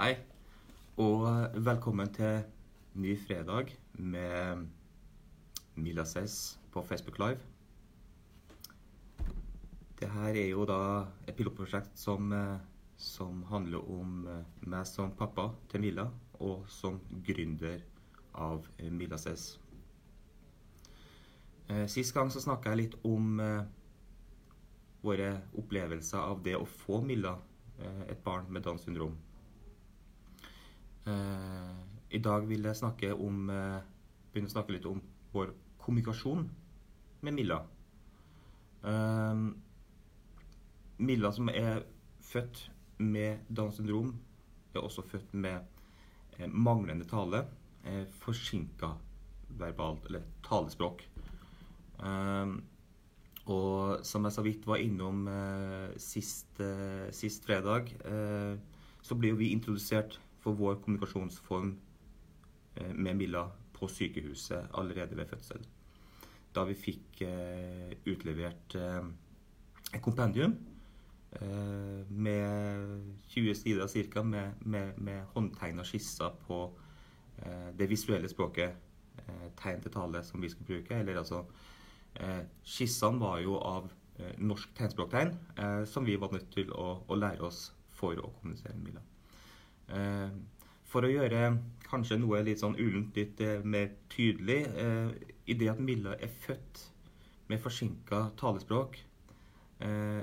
Hei, og velkommen til ny fredag med Mila Says på Facebook Live. Det her er jo da et pilotprosjekt som, eh, som handler om eh, meg som pappa til Mila, og som gründer av eh, Mila Says. Sist gang så snakka jeg litt om våre opplevelser av det å få Milla, et barn med Downs syndrom. I dag vil jeg snakke om, begynne å snakke litt om vår kommunikasjon med Milla. Milla som er født med Downs syndrom, er også født med eh, manglende tale. Eh, Forsinka verbalt, eller talespråk. Og som jeg så vidt var innom eh, sist, eh, sist, fredag, eh, så ble vi introdusert for vår kommunikasjonsform eh, med Milla på sykehuset allerede ved fødsel. Da vi fikk utlevert et kompendium Eh, med 20 sider ca. med, med, med håndtegna skisser på eh, det visuelle språket, eh, tegn til tale, som vi skal bruke. Eller altså Skissene var jo av norsk tegnspråktegn, som vi var nødt til å, å, lære oss for å kommunisere med Mila. For å gjøre kanskje noe litt sånn ullent litt mer tydelig I det at Milla er født med forsinka talespråk,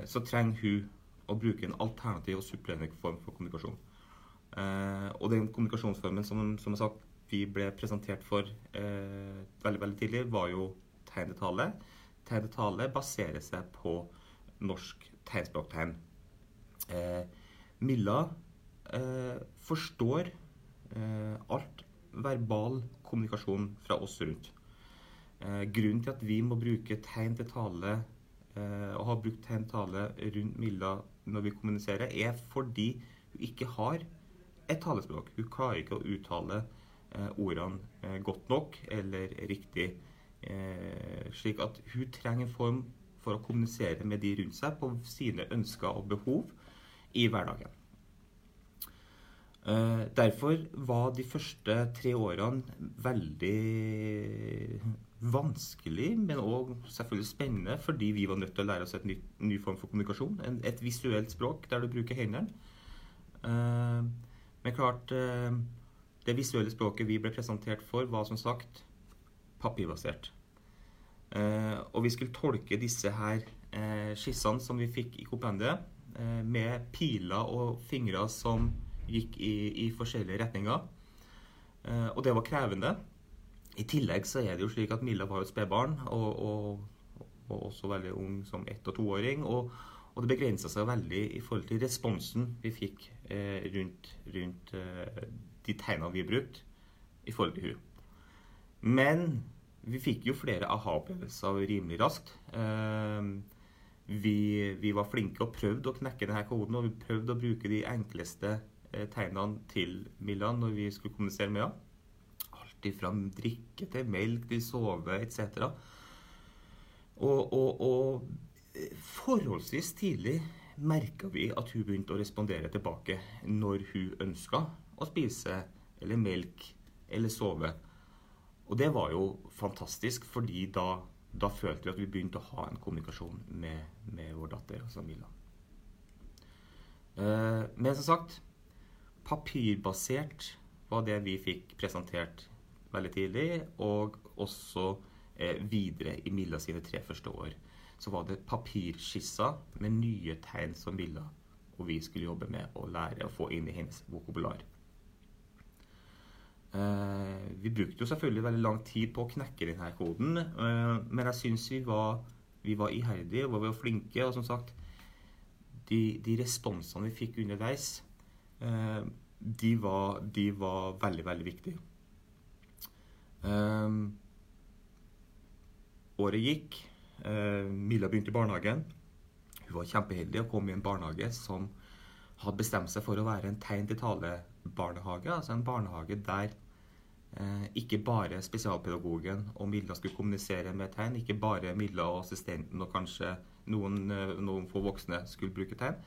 så trenger hun å bruke en alternativ og supplerende form for kommunikasjon. Eh, og den kommunikasjonsformen som, som sagt, vi ble presentert for eh, veldig veldig tidlig, var jo tegnetale. til tale. Tegn til tale baserer seg på norsk tegnspråktegn. Eh, Milla eh, forstår eh, alt verbal kommunikasjon fra oss rundt. Eh, grunnen til at vi må bruke tegn til tale og har brukt tegn til tale rundt Milla når vi kommuniserer, er fordi hun ikke har et talespråk. Hun klarer ikke å uttale eh, ordene eh, godt nok eller riktig. Eh, slik at hun trenger en form for å kommunisere med de rundt seg på sine ønsker og behov i hverdagen. Eh, derfor var de første tre årene veldig vanskelig, men òg selvfølgelig spennende, fordi vi var nødt til å lære oss et nytt, ny form for kommunikasjon. Et visuelt språk der du bruker hendene. Uh, men klart uh, Det visuelle språket vi ble presentert for, var som sagt papirbasert. Og vi skulle tolke disse her skissene som vi fikk i kompendiet, med piler og fingre som gikk i, i forskjellige retninger. og det var krevende. I tillegg så er det jo slik at Milla var jo et spedbarn, og, og, og, også veldig ung som ett- og toåring. Og, og det begrensa seg veldig i forhold til responsen vi fikk eh, rundt, rundt eh, de tegnene vi brukte i forhold til hun. Men vi fikk jo flere aha-opplevelser rimelig raskt. Eh, vi, vi, var flinke og prøvde å knekke denne koden, og vi prøvde å bruke de enkleste eh, tegnene til Milan når vi skulle kommunisere med henne fra drikke til melk til sove etc. Og, og, og forholdsvis tidlig merka vi at hun begynte å respondere tilbake når hun ønska å spise eller melk eller sove. Og det var jo fantastisk, fordi da, da følte vi at vi begynte å ha en kommunikasjon med, med vår datter, altså Mila. Eh, men som sagt, papirbasert var det vi fikk presentert veldig tidlig, og også eh, videre i Milla sine tre første år. Så var det papirskisser med nye tegn som Milla og vi skulle jobbe med å lære å få inn i hennes vokabular. Eh, vi brukte jo selvfølgelig veldig lang tid på å knekke denne koden, eh, men jeg syns vi, vi, var iherdige og var flinke. Og som sagt, de, de responsene vi fikk underveis, de var, de var veldig, veldig viktige. Um, året gikk. Uh, Milla begynte i barnehagen. Hun var kjempeheldig og kom i en barnehage som hadde bestemt seg for å være en tegn til tale-barnehage. Altså en barnehage der uh, ikke bare spesialpedagogen og Milla skulle kommunisere med tegn. Ikke bare Milla og assistenten og kanskje noen, noen få voksne skulle bruke tegn.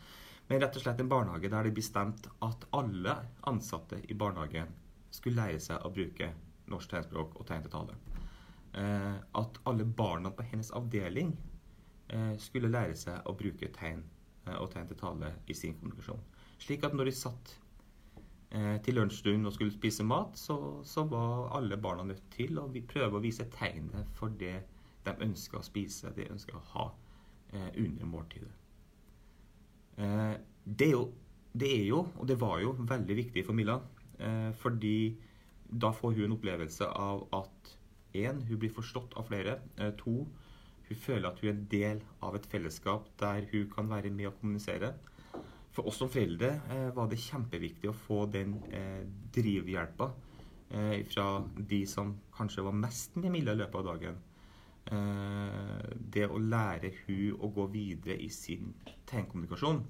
Men rett og slett en barnehage der det bestemt at alle ansatte i barnehagen skulle lære seg å bruke norsk tegnspråk og tegn til tale. Eh, at alle barna på hennes avdeling eh, skulle lære seg å bruke tegn eh, og tegn til tale i sin kommunikasjon. Slik at når de satt til lunsjstund og skulle spise mat, så, så, var alle barna nødt til å prøve å vise tegnet for det de ønska å spise, det de ønska å ha under måltidet. Eh, det er, jo, det er jo, og det var jo, veldig viktig for Milla. Eh, fordi da får hun en opplevelse av at én, hun blir forstått av flere. Eh, to, hun føler at hun er en del av et fellesskap der hun kan være med og kommunisere. For oss som foreldre var det kjempeviktig å få den drivhjelpa fra de som kanskje var mest med Milla i løpet av dagen. Eh, det å lære hun å gå videre i sin tegnkommunikasjon,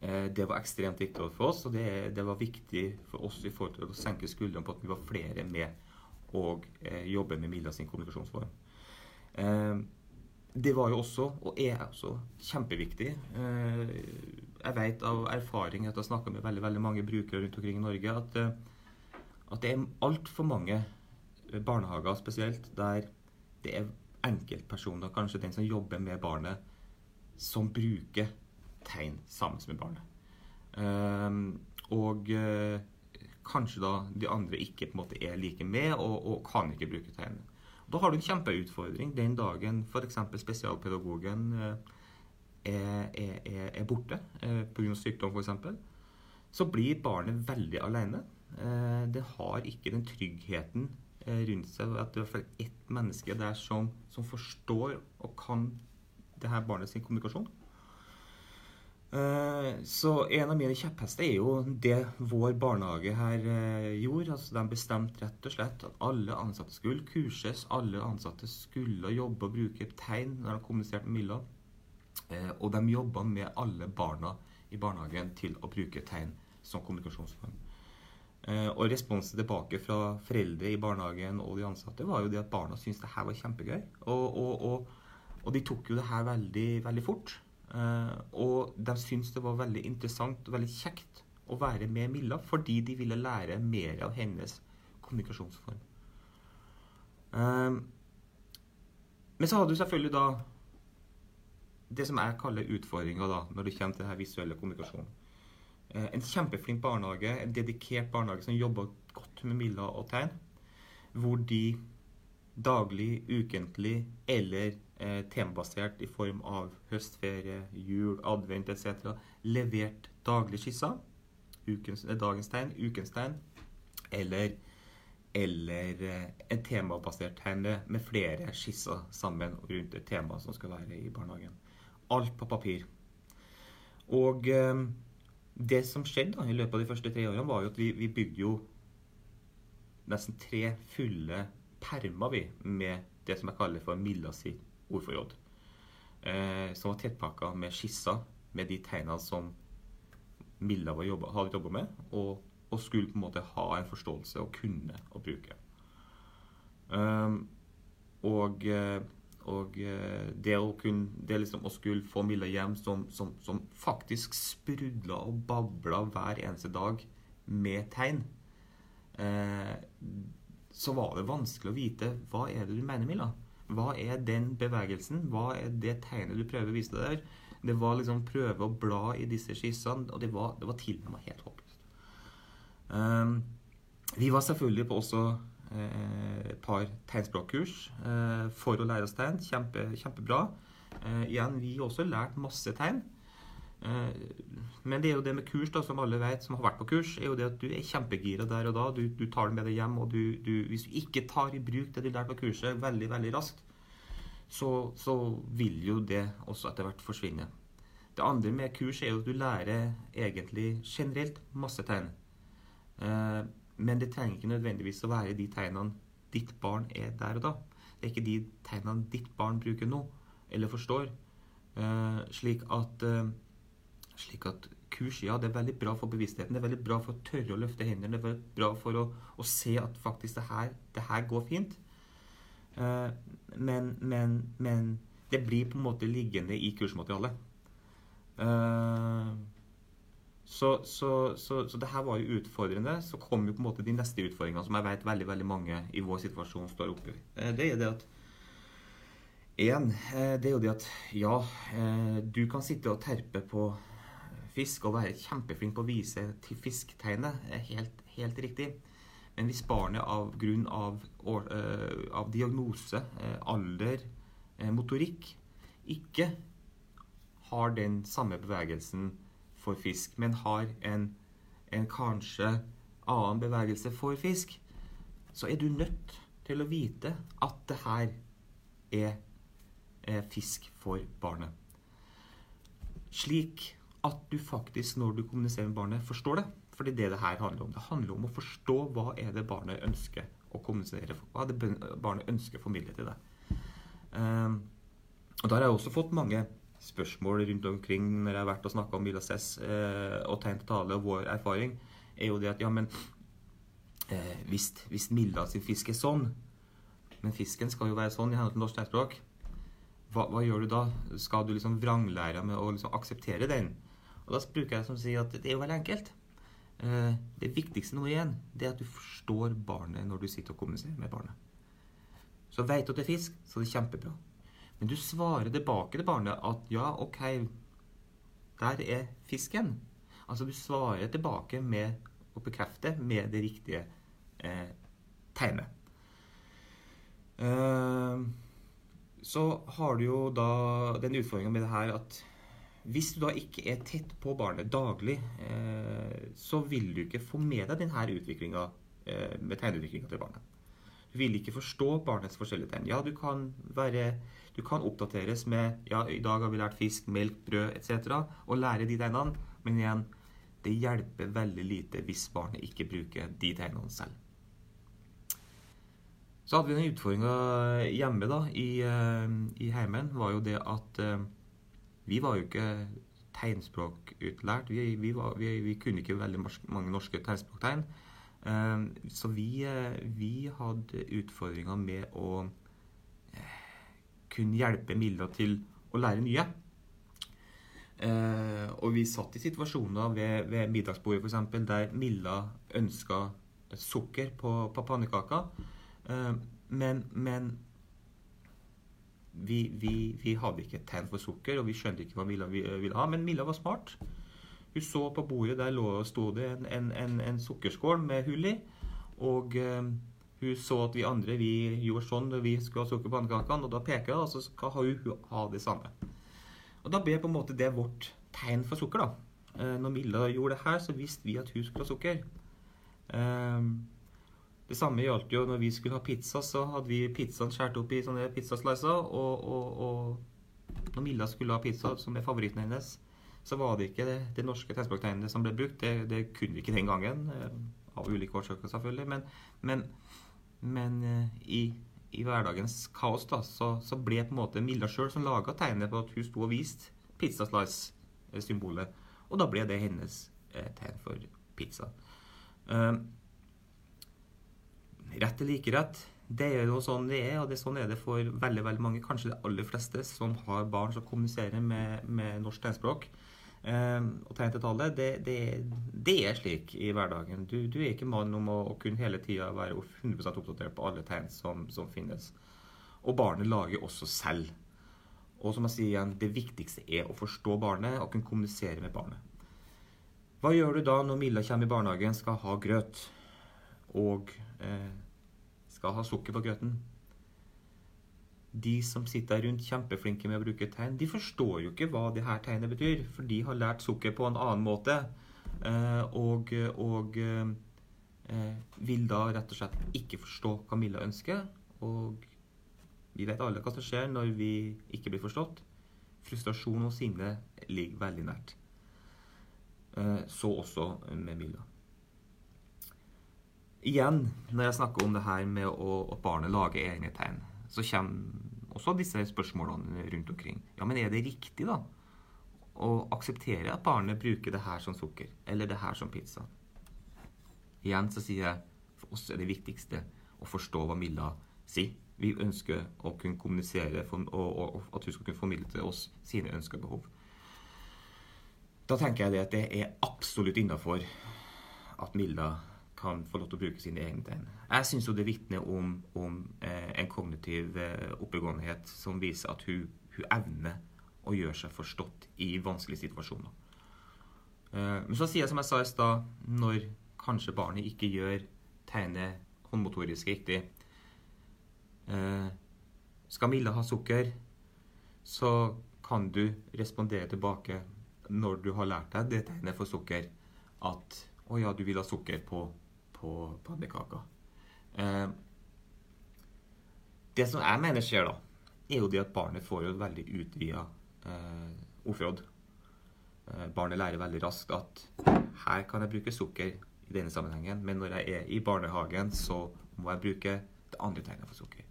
eh, det var ekstremt viktig for oss. Og det, det, var viktig for oss i forhold til å senke skuldrene på at vi var flere med og eh, jobbe med Milla sin kommunikasjonsform. det var jo også, og er også, kjempeviktig. jeg vet av erfaring etter å ha snakka med veldig, veldig mange brukere rundt omkring i Norge, at, at det er altfor mange barnehager spesielt der det er enkeltpersoner, kanskje den som jobber med barnet, som bruker tegn sammen med barnet. Um, og uh, kanskje da de andre ikke på en måte er like med og, og kan ikke bruke tegn. Da har du en kjempeutfordring den dagen f.eks. spesialpedagogen uh, er, er, er, borte uh, pga. sykdom f.eks. Så blir barnet veldig alene. Det har ikke den tryggheten Eh, rundt seg. At det er ett menneske der som, som, forstår og kan det her barnet sin kommunikasjon. Eh, så en av mine kjepphester er jo det vår barnehage her eh, gjorde. altså De bestemte rett og slett at alle ansatte skulle kurses. Alle ansatte skulle jobbe og bruke tegn når de kommuniserte med Milla. Og de jobba med alle barna i barnehagen til å bruke tegn som kommunikasjonsform. Eh, og responsen tilbake fra foreldre i barnehagen og de ansatte var jo det at barna syntes det her var kjempegøy. Og, og, og, og de tok jo det her veldig, veldig fort. Eh, og de syntes det var veldig interessant og veldig kjekt å være med Milla fordi de ville lære mer av hennes kommunikasjonsform. Eh, men så hadde du selvfølgelig da det som jeg kaller utfordringa når det kommer til denne visuelle kommunikasjonen. Eh, en kjempeflink barnehage, en dedikert barnehage som jobber godt med Milla og tegn. Hvor de daglig, ukentlig eller eh, temabasert i form av høstferie, jul, advent etc. levert daglige skisser. Ukens, eh, dagens tegn, ukens tegn. Eller, eller eh, en temabasert tegn med flere skisser sammen rundt et tema som skal være i barnehagen. Alt på papir. Og eh, det som skjedde da, i løpet av de første tre årene, var jo at vi, vi bygde jo nesten tre fulle permer vi, med det som jeg kaller for Milla sitt ordforråd. Eh, som var tettpakka med skisser med de tegnene som Milla jobba, hadde jobba med, og, og, skulle på en måte ha en forståelse og kunne å bruke. Um, og eh, og eh, det å, kunne, det liksom å skulle få Milla hjem som, som, som faktisk sprudla og babla hver eneste dag med tegn, eh, så var det vanskelig å vite hva er det du mener, Milla. Hva er den bevegelsen? Hva er det tegnet du prøver å vise deg der? Det var liksom prøve å bla i disse skissene, og det var, det var med helt håpløst. Um, vi var selvfølgelig på også et eh, par tegnspråkkurs eh, for å lære oss tegn. Kjempe, kjempebra. Eh, igjen, vi har også lært masse tegn. Men det er jo det med kurs, da, som alle vet som har vært på kurs, er jo det at du er kjempegira der og da. Du, du tar det med deg hjem, og du, du, hvis du ikke tar i bruk det du lærte på kurset veldig, veldig raskt, så, så, vil jo det også etter hvert forsvinne. Det andre med kurs er jo at du lærer egentlig generelt masse tegn. Men det trenger ikke nødvendigvis å være de tegnene ditt barn er der og da. Det er ikke de tegnene ditt barn bruker nå, eller forstår. Uh, slik, at, uh, slik at kurs, ja, det er veldig bra for bevisstheten. Det er veldig bra for å tørre å løfte hendene. Det er veldig bra for å, å se at faktisk det her, det her går fint. Uh, men, men, men, det blir på en måte liggende i kursmaterialet. Uh, så, så, så, så, det her var jo utfordrende. Så kom jo på en måte de neste utfordringene som jeg vet veldig veldig mange i vår situasjon står oppi. Uh, det er det at en, uh, det er jo det at ja, du kan sitte og terpe på fisk og være kjempeflink på å vise til fisktegnet. Helt, helt riktig. Men hvis barnet av grunn av, av diagnose, alder, motorikk ikke har den samme bevegelsen for fisk, men har en, en kanskje annen bevegelse for fisk, så er du nødt til å vite at det her er, er fisk for barnet. Slik at du faktisk, når du kommuniserer med barnet, forstår det. For det er det det her handler om. Det handler om å forstå hva er det barnet ønsker å kommunisere Hva er det barnet ønsker å formidle til deg. Um, og Da har jeg også fått mange spørsmål rundt omkring når jeg har vært og snakka om Milases eh, og tegn til tale og vår erfaring, er jo det at ja, men eh, hvis, hvis Milla sin fisk er sånn, men fisken skal jo være sånn i henhold til norsk tegnspråk, hva, hva, gjør du da? Skal du liksom vranglære med å liksom akseptere den? Og Da bruker jeg som å si at det er jo veldig enkelt. Eh, det viktigste nå igjen, det er at du forstår barnet når du sitter og kommuniserer med barnet. Så veit du at det er fisk, så er det kjempebra. Men du svarer tilbake til barnet at ja, OK, der er fisken. Altså du svarer tilbake med å bekrefte med det riktige eh, tegnet. Eh, så har du jo da den utfordringa med det her at hvis du da ikke er tett på barnet daglig, eh, så vil du ikke få med deg denne utviklinga eh, med tegneutviklinga til barnet. Du vil ikke forstå barnets forskjellige tegn. Ja, du kan være du kan oppdateres med ja, i dag har vi lært fisk, melk, brød etc. og lære de tegnene. Men igjen, det hjelper veldig lite hvis barnet ikke bruker de tegnene selv. Så hadde vi den utfordringa hjemme da, i, uh, i heimen, var jo det at uh, vi var jo ikke tegnspråkutlært. Vi, vi, var, vi, vi, kunne ikke veldig mange norske tegnspråktegn. Så vi, vi hadde utfordringer med å kunne hjelpe Milla til å lære nye. Eh, og vi satt i situasjoner ved, ved middagsbordet f.eks. der Milla ønska sukker på, på pannekaka. Eh, men, men vi, vi, vi, hadde ikke et tegn for sukker, og vi skjønte ikke hva Milla ville ha. Men Milla var smart. Hun så på bordet, der lå, sto det en, en, en, en sukkerskål med hull i. Og eh, hun så at vi andre vi gjorde sånn når vi skulle ha sukker på pannekakene, og da peker hun, og så skal hun ha det samme. Og Da ble på en måte det vårt tegn for sukker. da. Eh, når Milla gjorde det her, så visste vi at hun skulle ha sukker. Eh, det samme gjaldt jo når vi skulle ha pizza, så hadde vi pizzaen skåret opp i sånne pizzaslicer. Og, og, og, når Milla skulle ha pizza, som er favoritten hennes, så var det ikke det, det norske tegnspråktegnet som ble brukt. Det, det, kunne vi ikke den gangen. Eh, av ulike årsaker, selvfølgelig. Men, men men uh, i, i, hverdagens kaos da, så, så, ble på en måte Milla sjøl som laga tegnet på at hun sto og viste pizza slice-symbolet. Og da ble det hennes eh, tegn for pizza. Eh, rett eller ikke rett, det er jo sånn det er, og det, sånn er det for veldig veldig mange, kanskje de aller fleste, som har barn som kommuniserer med, med norsk tegnspråk. Um, og tegn til tallet, det, det, det, er slik i hverdagen. Du, du er ikke mann om å, å kunne hele tida være 100 oppdatert på alle tegn som, som, finnes. Og barnet lager også selv. Og som jeg sier igjen, det viktigste er å forstå barnet og kunne kommunisere med barnet. Hva gjør du da når Milla kommer i barnehagen, skal ha grøt og eh, skal ha sukker på grøten? De som sitter rundt, kjempeflinke med å bruke tegn, de forstår jo ikke hva det her tegnet betyr. For de har lært sukker på en annen måte. Eh, og, og eh, vil da rett og slett ikke forstå hva Milla ønsker. Og vi vet alle hva som skjer når vi ikke blir forstått. Frustrasjon og sinne ligger veldig nært. Eh, så også med Milla. Igjen, når jeg snakker om det her med å, at barnet lager egne tegn så kommer også disse spørsmålene rundt omkring. Ja, men er det riktig, da? Å akseptere at barnet bruker det her som sukker, eller det her som pizza? Igjen så sier jeg for oss er det viktigste å forstå hva Milla sier. Vi ønsker å kunne kommunisere og, at hun skal kunne formidle til oss sine ønsker og behov. Da tenker jeg det at det er absolutt innafor at Milda kan få lov til å bruke sine egne tegn. Jeg syns jo det vitner om, om eh, en kognitiv eh, oppegåenhet som viser at hun, hun, evner å gjøre seg forstått i vanskelige situasjoner. Eh, men så sier jeg som jeg sa i stad, når kanskje barnet ikke gjør tegnet håndmotorisk riktig eh, Skal Milla ha sukker, så kan du respondere tilbake når du har lært deg det tegnet for sukker, at 'Å ja, du vil ha sukker på på pannekaka. Eh, det som jeg mener skjer da, er jo det at barnet får et veldig utvida eh, ordforråd. Eh, barnet lærer veldig raskt at her kan jeg bruke sukker i denne sammenhengen, men når jeg er i barnehagen, så må jeg bruke det andre tegnet for sukker.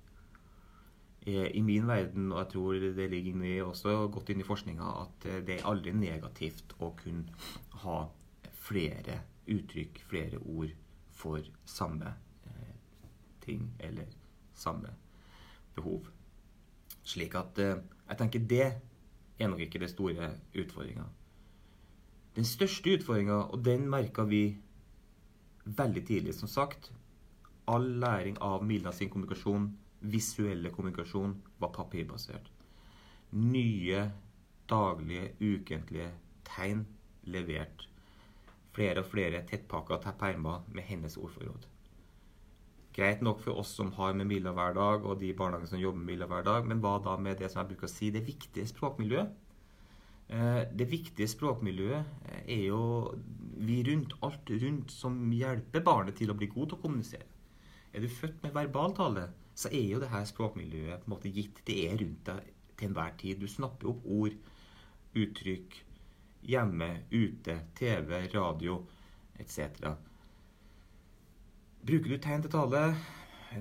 I min verden, og jeg tror det ligger inne også godt inn i forskninga, at eh, det er aldri negativt å kunne ha flere uttrykk, flere ord for samme eh, ting eller samme behov. Slik at eh, jeg tenker det er nok ikke det store utfordringa. Den største utfordringa, og den merka vi veldig tidlig, som sagt All læring av Milna sin kommunikasjon, visuelle kommunikasjon, var papirbasert. Nye daglige, ukentlige tegn levert flere og flere tettpakka permer med hennes ordforråd. Greit nok for oss som har med Milla hver dag, og de barnehagene som jobber med Milla hver dag, men hva da med det som jeg bruker å si, det viktige språkmiljøet? Eh, det viktige språkmiljøet eh, er jo vi rundt, alt rundt, som hjelper barnet til å bli god til å kommunisere. Er du født med verbal tale, så er jo det her språkmiljøet på en måte gitt. Det er rundt deg til enhver tid. Du snapper opp ord, uttrykk, hjemme, ute, TV, radio etc. Bruker du tegn til tale,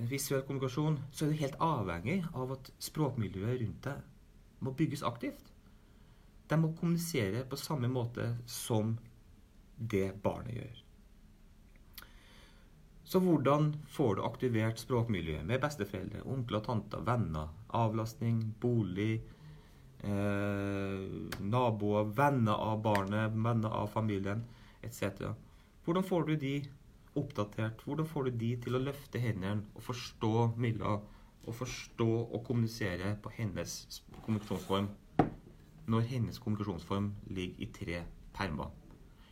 visuell kommunikasjon, så er du helt avhengig av at språkmiljøet rundt deg må bygges aktivt. De må kommunisere på samme måte som det barnet gjør. Så hvordan får du aktivert språkmiljøet med besteforeldre, onkler, tanter, venner, avlastning, bolig, eh, naboer, venner av barnet, venner av familien etc. Hvordan får du de oppdatert? Hvordan får du de til å løfte hendene og forstå Milla og forstå og kommunisere på hennes kommunikasjonsform når hennes kommunikasjonsform ligger i tre permer?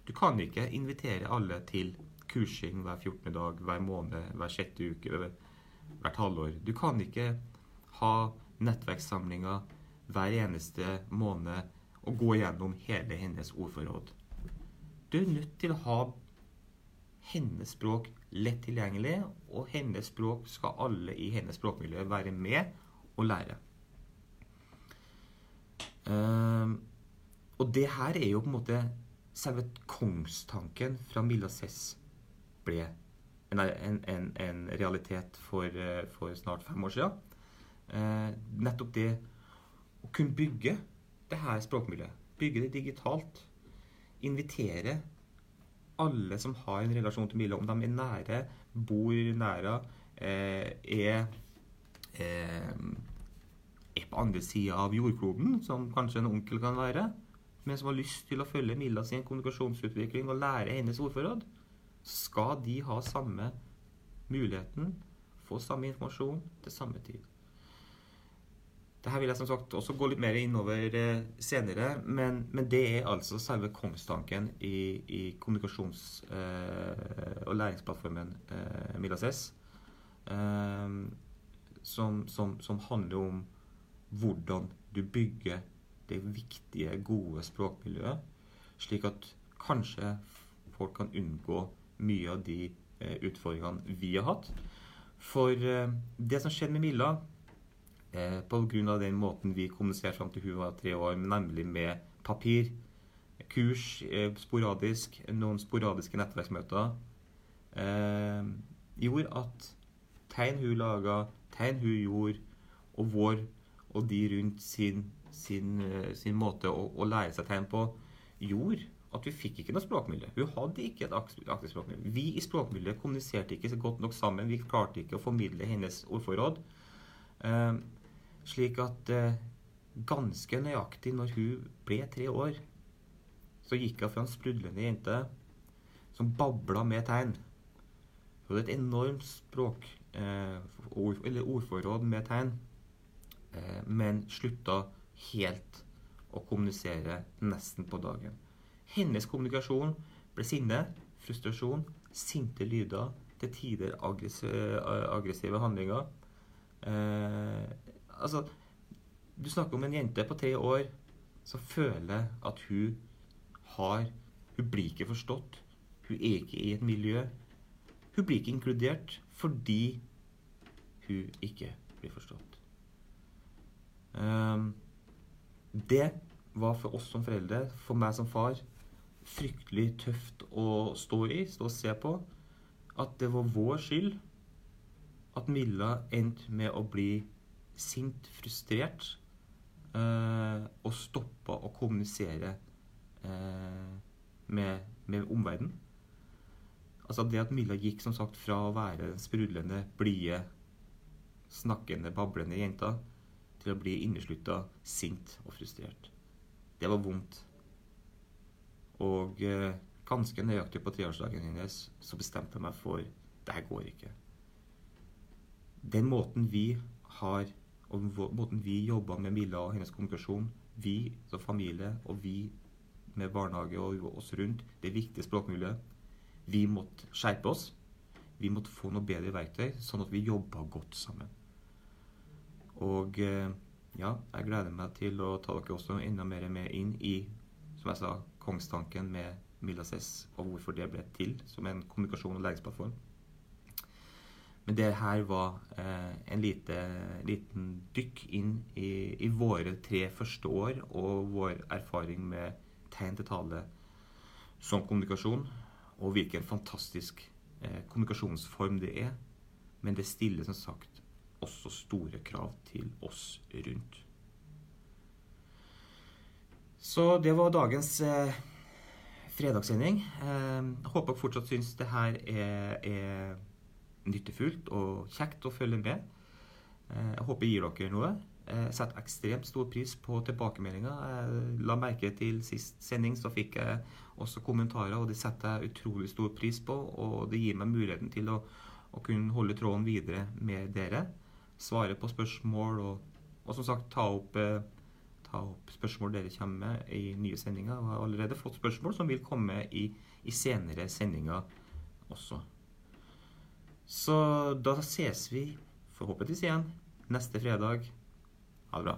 Du kan ikke invitere alle til kursing hver 14. dag, hver måned, hver sjette uke, hvert halvår. Du kan ikke ha nettverkssamlinger hver eneste måned og gå gjennom hele hennes ordforråd. Du er nødt til å ha hennes språk lett tilgjengelig, og hennes språk skal alle i hennes språkmiljø være med og lære. Um, og det her er jo på en måte selve kongstanken fra Milla Cess ble en, en, en realitet for, eh, for, snart fem år siden. Uh, nettopp det å kunne bygge det her språkmiljøet. Bygge det digitalt. Invitere alle som har en relasjon til miljøet, om de er nære, bor nære, eh, er, eh, er på andre sida av jordkloden, som kanskje en onkel kan være, men som har lyst til å følge Milla sin kommunikasjonsutvikling og lære hennes ordforråd, skal de ha samme muligheten, få samme informasjon til samme tid. Dette vil jeg som sagt også gå litt mer innover eh, senere, men, men, det er altså selve kongstanken i, i kommunikasjons- eh, og læringsplattformen eh, Midas eh, som, som, som, handler om hvordan du bygger det viktige, gode språkmiljøet, slik at kanskje folk kan unngå mye av de eh, utfordringene vi har hatt. For eh, det som skjedde med Milla eh, pga. den måten vi kommuniserte fram til hun var tre år, nemlig med papir. Kurs eh, sporadisk, noen sporadiske nettverksmøter, eh, gjorde at tegn hun laga, tegn hun gjorde, og vår og de rundt sin, sin, eh, sin måte å, å, lære seg tegn på, gjorde at vi fikk ikke noe språkmiljø. Hun hadde ikke et aktivt språkmiljø. Vi i språkmiljøet kommuniserte ikke så godt nok sammen. Vi klarte ikke å formidle hennes ordforråd. Eh, slik at eh, ganske nøyaktig når hun ble tre år, så gikk hun fra en sprudlende jente som babla med tegn. Hun hadde et enormt språk, eh, ord, eller ordforråd med tegn, eh, men slutta helt å kommunisere nesten på dagen. Hennes kommunikasjon ble sinne, frustrasjon, sinte lyder, til tider aggressive, aggressive handlinger. Eh, altså Du snakker om en jente på tre år som føler at hun har Hun blir ikke forstått. Hun er ikke i et miljø. Hun blir ikke inkludert fordi hun ikke blir forstått. Um, det var for oss som foreldre, for meg som far, fryktelig tøft å stå i, stå og se på. At det var vår skyld at Milla endte med å bli sint, frustrert, eh, og stoppa å kommunisere eh, med, med omverdenen. Altså det at Milla gikk som sagt fra å være den sprudlende, blide, snakkende, bablende jenta til å bli inneslutta, sint og frustrert. Det var vondt. Og eh, ganske nøyaktig på treårsdagen hennes så bestemte jeg meg for det her går ikke. Den måten vi har og måten vi jobba med Milla og hennes kommunikasjon, vi som familie og vi med barnehage og oss rundt, det viktige språkmiljøet, vi måtte skjerpe oss. Vi måtte få noe bedre verktøy, sånn at vi jobba godt sammen. Og eh, ja, jeg gleder meg til å ta dere også enda mer med inn i som jeg sa, kongstanken med Milases, og hvorfor det ble til som en kommunikasjon- og læringsplattform. Men det her var eh, en lite, liten dykk inn i, i, våre tre første år og vår erfaring med tegn til tale som kommunikasjon, og hvilken fantastisk eh, kommunikasjonsform det er. Men det stiller som sagt også store krav til oss rundt. Så det var dagens eh, fredagssending. Eh, håper dere fortsatt syns det her er, er, nyttefullt og kjekt å følge med. Eh, jeg håper jeg gir dere noe. Jeg setter ekstremt stor pris på tilbakemeldinger. Jeg la merke til sist sending så fikk jeg også kommentarer, og det setter jeg utrolig stor pris på. Og det gir meg muligheten til å, å kunne holde tråden videre med dere. Svare på spørsmål og, og som sagt ta opp eh, ta opp spørsmål dere kommer med i nye sendinger. Og har allerede fått spørsmål som vil komme i, i senere sendinger også. Så da ses vi forhåpentligvis igjen neste fredag. Ha det bra.